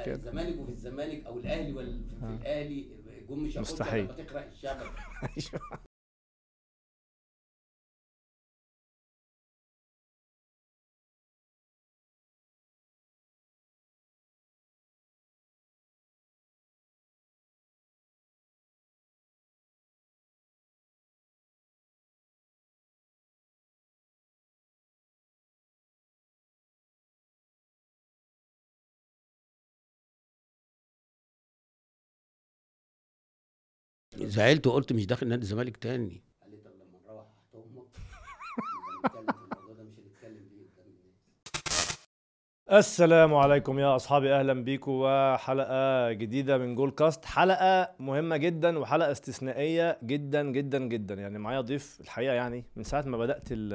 مشكلة. الزمالك وفي الزمالك أو الأهلي ولا في آه. الأهلي جم هياخدوا مستحيل. لما تقرأ الشبكه زعلت وقلت مش داخل نادي الزمالك تاني. السلام عليكم يا أصحابي أهلا بيكم وحلقة جديدة من جول كاست حلقة مهمة جدا وحلقة استثنائية جدا جدا جدا. يعني معايا ضيف الحقيقة يعني من ساعة ما بدأت ال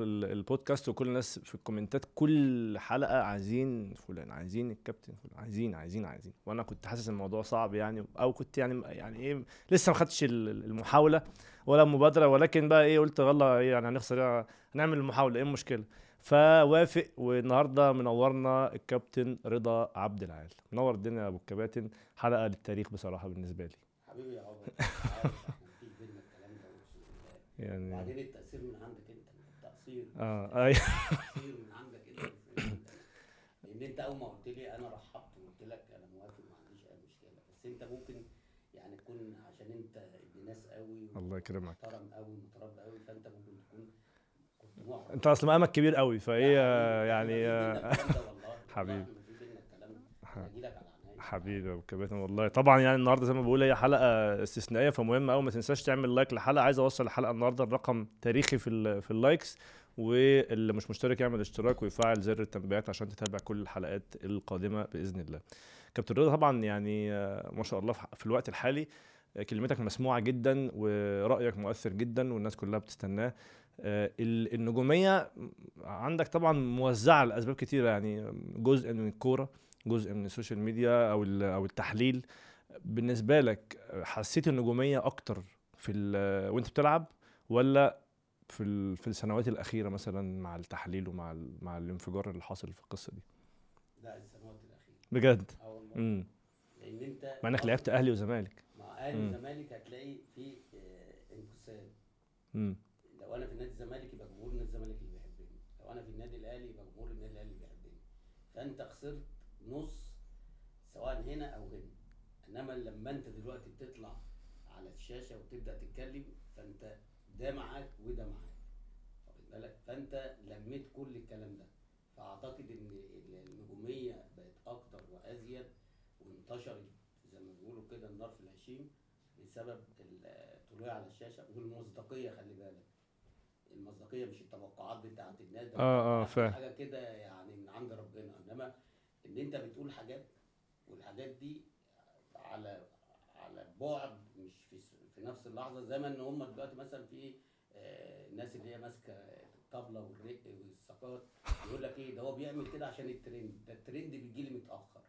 ال البودكاست وكل الناس في الكومنتات كل حلقة عايزين فلان عايزين الكابتن فلان عايزين عايزين عايزين. وأنا كنت حاسس الموضوع صعب يعني أو كنت يعني يعني إيه لسه ما خدتش ال- المحاولة ولا المبادره ولكن بقى إيه قلت يلا إيه يعني هنخسر إيه؟ هنعمل المحاولة إيه المشكلة؟ فوافق والنهارده منورنا الكابتن رضا عبد العال. منور الدنيا يا أبو الكباتن. حلقة للتاريخ بصراحة بالنسبة لي. حبيبي يا عمر. يعني وبعدين التأثير من عندك أنت التقصير آه اي التقصير من عندك أنت لأن أنت أول ما قلت لي أنا رحبت وقلت لك أنا موافق ما عنديش أي مشكلة. بس أنت ممكن يعني تكون عشان أنت ابن ناس قوي الله يكرمك. محترم قوي متربى قوي فأنت ممكن انت اصل مقامك كبير قوي فايه يعني حبيبي،. حبيبي. أبو الكباتن والله. طبعا يعني النهارده زي ما بقول هي حلقة استثنائية فمهم قوي ما تنساش تعمل like للحلقه عايز أوصل الحلقة النهارده الرقم تاريخي في في ال likes واللي مش مشترك يعمل اشتراك ويفعل زر التنبيهات عشان تتابع كل الحلقات القادمة بإذن الله. كابتن رضا طبعا يعني آه، ما شاء الله في الوقت الحالي آه، كلمتك مسموعة جدا ورأيك مؤثر جدا والناس كلها بتستناه. النجومية عندك طبعا موزعة لأسباب كتيرة يعني جزء من الكورة جزء من السوشيال ميديا أو أو التحليل. بالنسبة لك حسيت النجومية أكتر في وأنت بتلعب ولا في في السنوات الأخيرة مثلا مع التحليل ومع مع الانفجار اللي حاصل في القصة دي؟ لا السنوات الأخيرة. بجد؟ امم لأن أنت مع إنك لعبت أهلي وزمالك. مع أهلي مم. الزمالك هتلاقي في آه، انقسام. امم لو أنا في نادي الزمالك يبقى جمهور نادي الزمالك اللي بيحبني. لو أنا في النادي الأهلي يبقى جمهور النادي الأهلي اللي بيحبني. فأنت خسرت نص سواء هنا أو هنا. إنما لما أنت دلوقتي بتطلع على الشاشة وتبدأ تتكلم فأنت ده معاك وده معاك. واخد بالك؟ فأنت لميت كل الكلام ده. فأعتقد إن النجومية بقت أكتر وأزيد وانتشرت زي ما بيقولوا كده النار في الهشيم بسبب الطلوع على الشاشة والمصداقية خلي بالك. المصداقية مش التوقعات بتاعت الناس ده آه، توقعات فاهم. حاجة كده يعني من عند ربنا إنما إن أنت بتقول حاجات والحاجات دي على على بعد مش في في نفس اللحظة زي ما إن هم دلوقتي مثلا في آه، الناس اللي هي ماسكة الطبلة والرق والسقاط يقول لك إيه ده هو بيعمل كده عشان الترند ده الترند بيجي لي متاخر.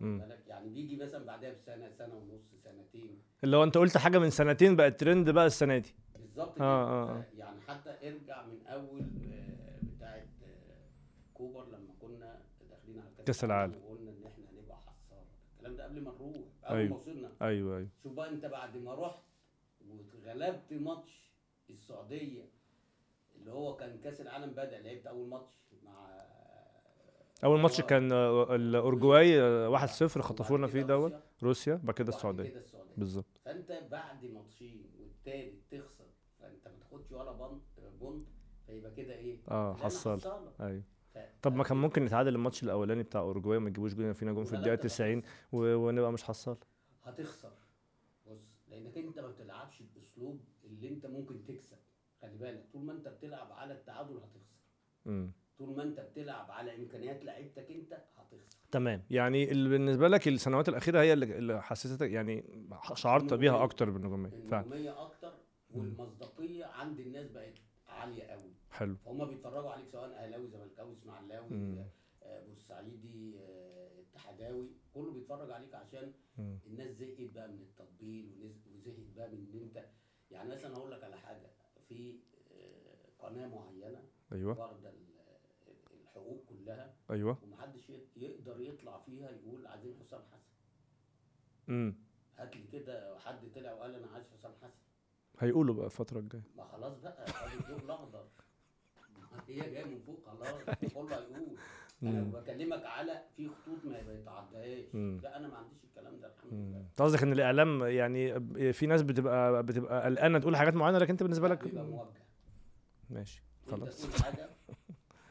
بالك يعني بيجي مثلا بعدها بسنة سنة ونص سنتين اللي هو أنت قلت حاجة من سنتين بقت ترند بقى السنة دي بالظبط آه، كده. آه، آه. يعني حتى ارجع من أول آه، بتاعه كوبر لما كنا داخلين على كأس العالم. وقلنا إن إحنا هنبقى حصاره الكلام ده قبل ما نروح اول أيوة. ما وصلنا. أيوه أيوه. شوف بقى أنت بعد ما رحت وغلبت ماتش السعودية اللي هو كان كأس العالم بدا لعبت أول ماتش مع أول ماتش. كان الأورجواي آه، 1-0 خطفوا لنا فيه دوت. روسيا، بعد كده السعودية. بالظبط. فأنت بعد ماتشين والتالت تخسر ولا بنط point فيبقى كده إيه؟ آه حصل. أيوه. طب ما كان ممكن نتعادل الماتش الأولاني بتاع اورجواي وما يجيبوش جون فينا جون في الدقيقة وغلبت 90 و... ونبقى مش حصل. هتخسر. بص لأنك أنت ما بتلعبش بأسلوب اللي أنت ممكن تكسب. خلي بالك طول ما أنت بتلعب على التعادل هتخسر. امم طول ما أنت بتلعب على إمكانيات لعيبتك أنت هتخسر. تمام. يعني اللي بالنسبة لك السنوات الأخيرة هي اللي, حسستك يعني شعرت بيها. أكتر بالنجومية. فعلا. النجوميه أكتر. والمصداقية عند الناس بقت عالية قوي. حلو. فهم بيتفرجوا عليك سواء أهلاوي زملكاوي إسماعيلاوي. آه، بورسعيدي آه، اتحداوي كله بيتفرج عليك عشان مم. الناس زهقت بقى من التطبيل وزهقت بقى من إن أنت يعني مثلا هقول لك على حاجة. في آه، قناة معينة أيوه. واخدة ال- الحقوق كلها أيوه. ومحدش يقدر يطلع فيها يقول عايزين حسام حسن. امم هات لي كده حد طلع وقال أنا عايز حسام حسن. هيقولوا بقى الفترة الجاية. ما خلاص بقى الأخضر. ما هي جاية من فوق خلاص كله هيقول. أنا. بكلمك على في خطوط ما بيتعداهاش مم. لا أنا ما عنديش الكلام ده الحمد. لله. أنت قصدك إن الإعلام يعني في ناس بتبقى بتبقى قلقانة تقول حاجات معينة لكن أنت بالنسبة لك بيبقى موجه. ماشي انت خلاص. تقول حاجة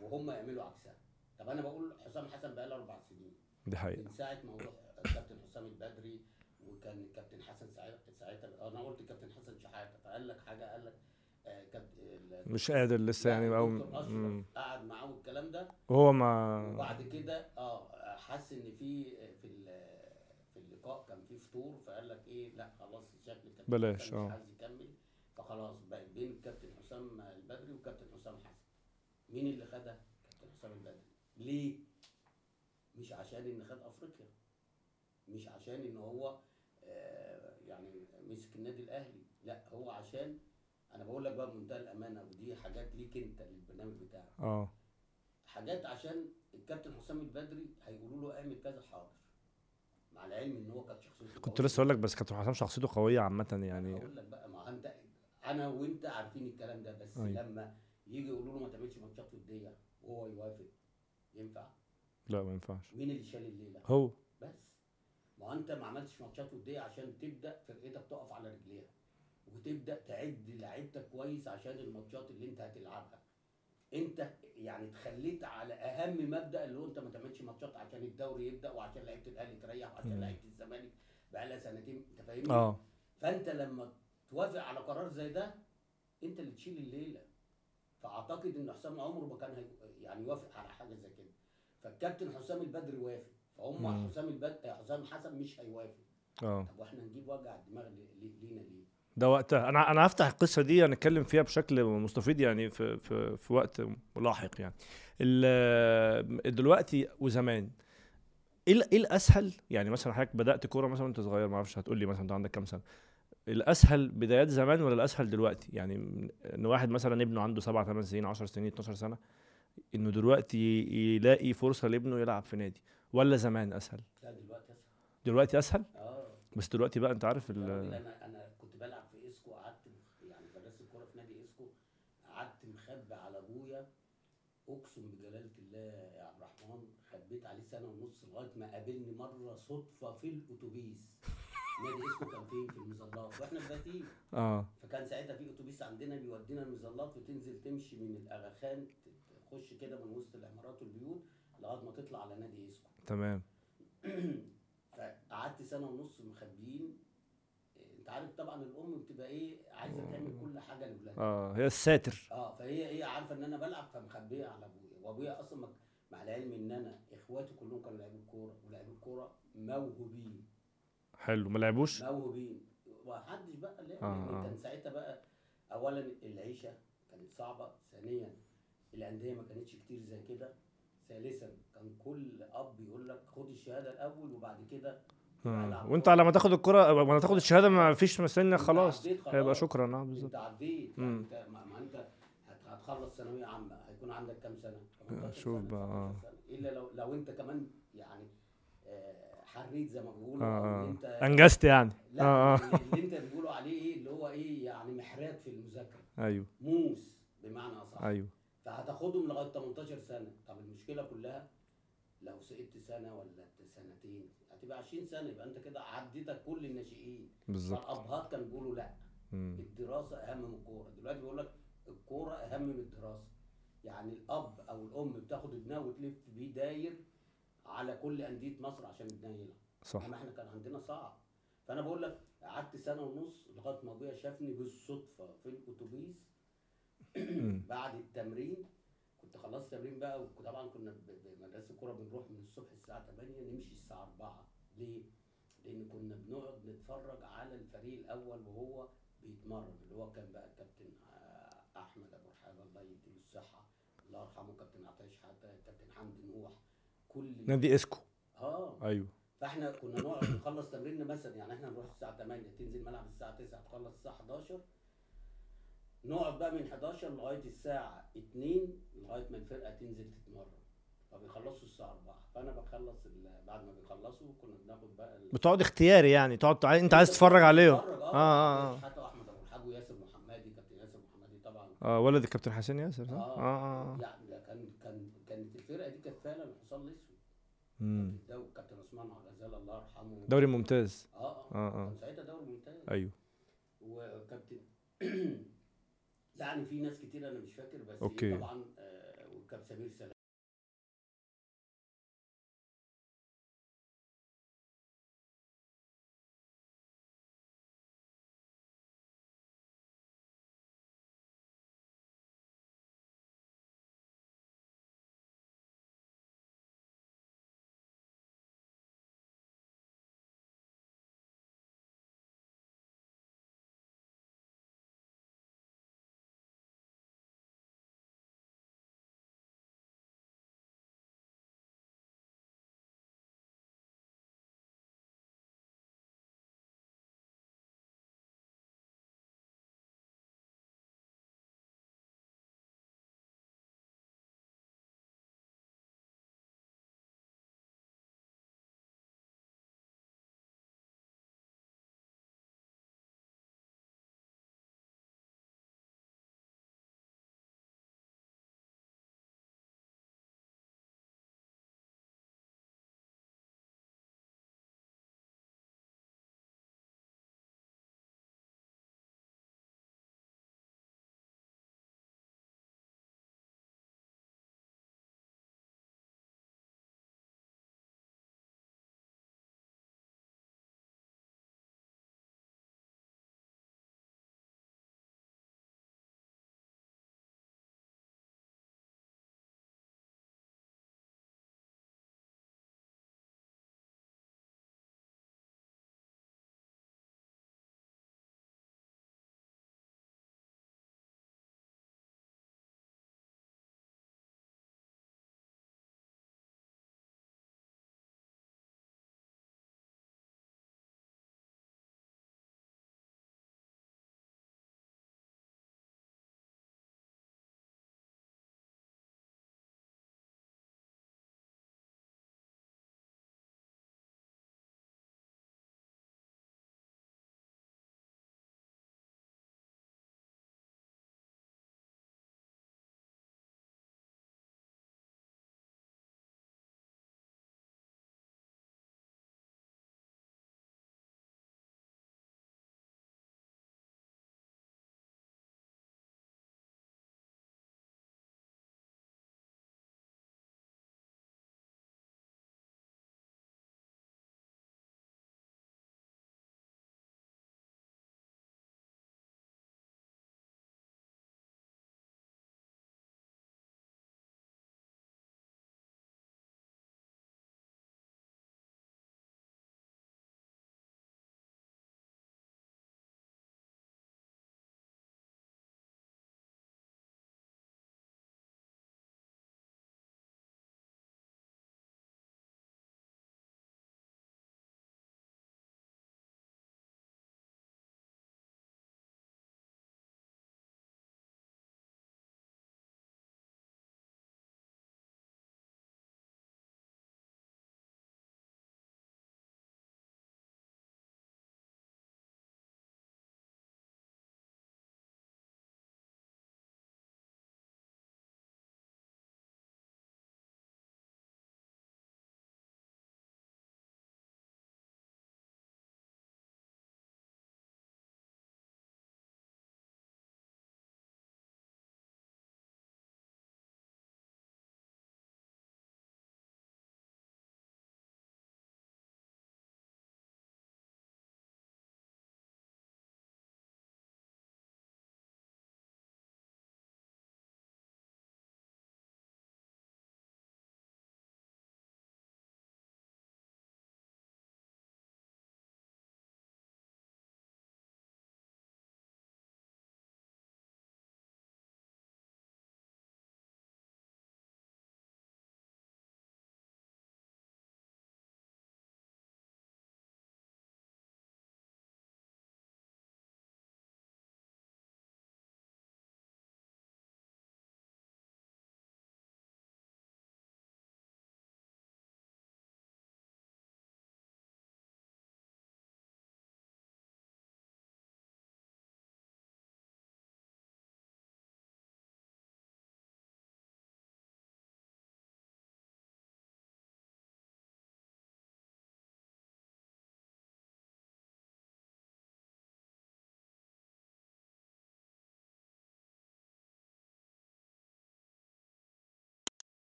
وهم يعملوا عكسها. طب أنا بقول حسام حسن بقى له أربع سنين. دي حقيقة. من ساعة موضوع الكابتن حسام البدري وكان الكابتن حسن ساعتها ساعتها أنا قلت الكابتن حسن شحاته فقال لك حاجة قال لك آه، كابتن مش قادر لسه يعني أو. قعد معاه والكلام ده هو ما وبعد كده آه حس إن في في ال- في اللقاء كان في فطور فقال لك إيه لا خلاص شكل الكابتن بلاش، آه. مش عايز يكمل فخلاص بقت بين الكابتن حسام البدري والكابتن حسام حسن مين اللي خدها؟ كابتن حسام البدري ليه؟ مش عشان إن خد أفريقيا مش عشان إن هو آه يعني مسك النادي الأهلي. لا هو عشان أنا بقول لك بقى بمنتهى الأمانة ودي حاجات ليك أنت للبرنامج بتاعك. آه. حاجات عشان الكابتن حسام البدري هيقولوا له اعمل كذا حاضر. مع العلم إن هو كانت شخصيته كنت. لسه أقول لك بس كابتن حسام شخصيته قوية عامة يعني. أقول لك بقى ما أنت أنا وأنت عارفين الكلام ده بس أيوة. لما يجي يقولوا له ما تعملش ماتشات وديه وهو يوافق. ينفع؟ لا ما ينفعش. مين اللي شال الليلة؟ هو. بس. ما انت ما عملتش ماتشات ودية عشان تبدأ فرقتك تقف على رجليها. وتبدأ تعد لعيبتك كويس عشان الماتشات اللي انت هتلعبها. انت يعني اتخليت على أهم مبدأ اللي هو انت ما تعملش ماتشات عشان الدوري يبدأ وعشان لعيبة الأهلي تريح وعشان. لعيبة الزمالك بقى لها سنتين. انت فاهمني؟ آه. فانت لما توافق على قرار زي ده انت اللي تشيل الليلة. فأعتقد إن حسام عمره ما كان يعني يوافق على حاجة زي كده. فالكابتن حسام البدري وافق. فهم. حسام البدري حسام حسن مش هيوافق. آه. طب وإحنا نجيب وجع الدماغ لي- لي- لينا ليه؟ ده وقتها. أنا أنا هفتح القصة دي هنتكلم فيها بشكل مستفيض يعني في في في وقت لاحق يعني. دلوقتي وزمان إيه إيه الأسهل؟ يعني مثلا حضرتك بدأت كورة مثلا وأنت صغير ما أعرفش هتقول لي مثلا أنت عندك كام سنة. الأسهل بدايات زمان ولا الأسهل دلوقتي؟ يعني إن واحد مثلا ابنه عنده 7 8 سنين 10 سنين 12 سنة إنه دلوقتي يلاقي فرصة لابنه يلعب في نادي. ولا زمان أسهل؟ لا دلوقتي أسهل. دلوقتي أسهل؟ آه. بس دلوقتي بقى أنت عارف ال- أنا أنا كنت بلعب في اسكو قعدت يعني درست الكورة في نادي اسكو قعدت مخبي على أبويا أقسم بجلالة الله يا عبد الرحمن خبيت عليه سنة ونص لغاية ما قابلني مرة صدفة في الأتوبيس. نادي اسكو كان فين؟ في المظلات. وإحنا في بهتيم آه. فكان ساعتها في أتوبيس عندنا بيودينا المظلات وتنزل تمشي من الاغاخان تخش كده من وسط العمارات والبيوت لغاية ما تطلع على نادي اسكو تمام. فقعدت سنة ونص مخبيين. انت عارف طبعا الأم بتبقى إيه عايزة تعمل كل حاجة لاولادها آه هي الساتر. آه فهي إيه عارفة إن أنا بلعب فمخبية على أبويا. وأبويا أصلا مع العلم إن أنا إخواتي كلهم كانوا لعيبه كورة ولاعيبه كورة موهوبين. حلو. ما لعبوش؟ موهوبين. ومحدش بقى لعب. آه، لأن آه. كان ساعتها بقى اولا العيشة كانت صعبة. ثانيا الأندية ما كانتش كتير زي كده. ثالثا كان كل أب يقول لك خد الشهادة الأول وبعد كده آه. وأنت على ما تاخد الكرة ما تاخد الشهادة ما فيش مستني أنت خلاص. هيبقى شكرا آه بالظبط أنت عديت. يعني أنت ما أنت هت- هتخلص ثانوية عامة هيكون عندك كام سنة؟ 18 شوف بقى، آه. 19 سنة. إلا لو لو أنت كمان يعني آه، حريت زي ما بيقولوا ان أنت أنجزت يعني لا آه آه اللي أنت بيقولوا عليه إيه اللي هو إيه يعني محرات في المذاكرة أيوه موس بمعنى أصح أيوه فهتاخدهم لغاية 18 سنة. طب المشكلة كلها لو سقطت سنة ولا سنتين هتبقى 20 سنة يبقى انت كده عديتك كل الناشئين. بالظبط. فالابهات كانوا بيقولوا لا. مم. الدراسة أهم من الكورة. دلوقتي بيقول لك الكورة أهم من الدراسة. يعني الأب أو الأم بتاخد ابنها وتلف بيه داير على كل أندية مصر عشان ابنها يلعب. صح. إحنا كان عندنا صعب. فأنا بقول لك قعدت سنة ونص لغاية ما أبويا شافني بالصدفة في الأتوبيس. بعد التمرين كنت خلصت تمرين بقى وطبعا كنا بمدرسه الكورة بنروح من الصبح الساعة 8 نمشي الساعة 4 ليه؟ لأن كنا بنقعد نتفرج على الفريق الأول وهو بيتمرن اللي هو كان بقى الكابتن أحمد أبو رحاب الله يديله الصحة الله يرحمه كابتن عطيه شحاته كابتن حمدي نوح كل نادي إسكو. آه. أيوه. فإحنا كنا نقعد نخلص تمريننا مثلا يعني إحنا نروح الساعة 8 تنزل ملعب الساعة 9 تخلص الساعة 11 نقعد بقى من 11 لغاية الساعة 2 لغاية ما الفرقة تنزل تتمرن. فبيخلص بيخلصوا الساعة 4 فأنا بخلص ال- بعد ما بيخلصوا كنا بناخد بقى ال- بتقعد اختياري يعني. تقعد انت عايز تتفرج عليهم. بتفرج، آه آه آه, شحاته واحمد أبو الحاج وياسر محمدي كابتن ياسر محمدي طبعا. آه ولد الكابتن حسين ياسر صح؟ آه, آه آه يعني ده كان كان كانت الفرقة دي كانت فعلا الحصان الأسود. مم. الدوري كابتن عثمان غزال الله يرحمه. دوري ممتاز. آه آه, آه آه. ساعتها دوري ممتاز. أيوه. وكابتن يعني في ناس كتير أنا مش فاكر بس أوكي. طبعا آه وكابتن سمير سلام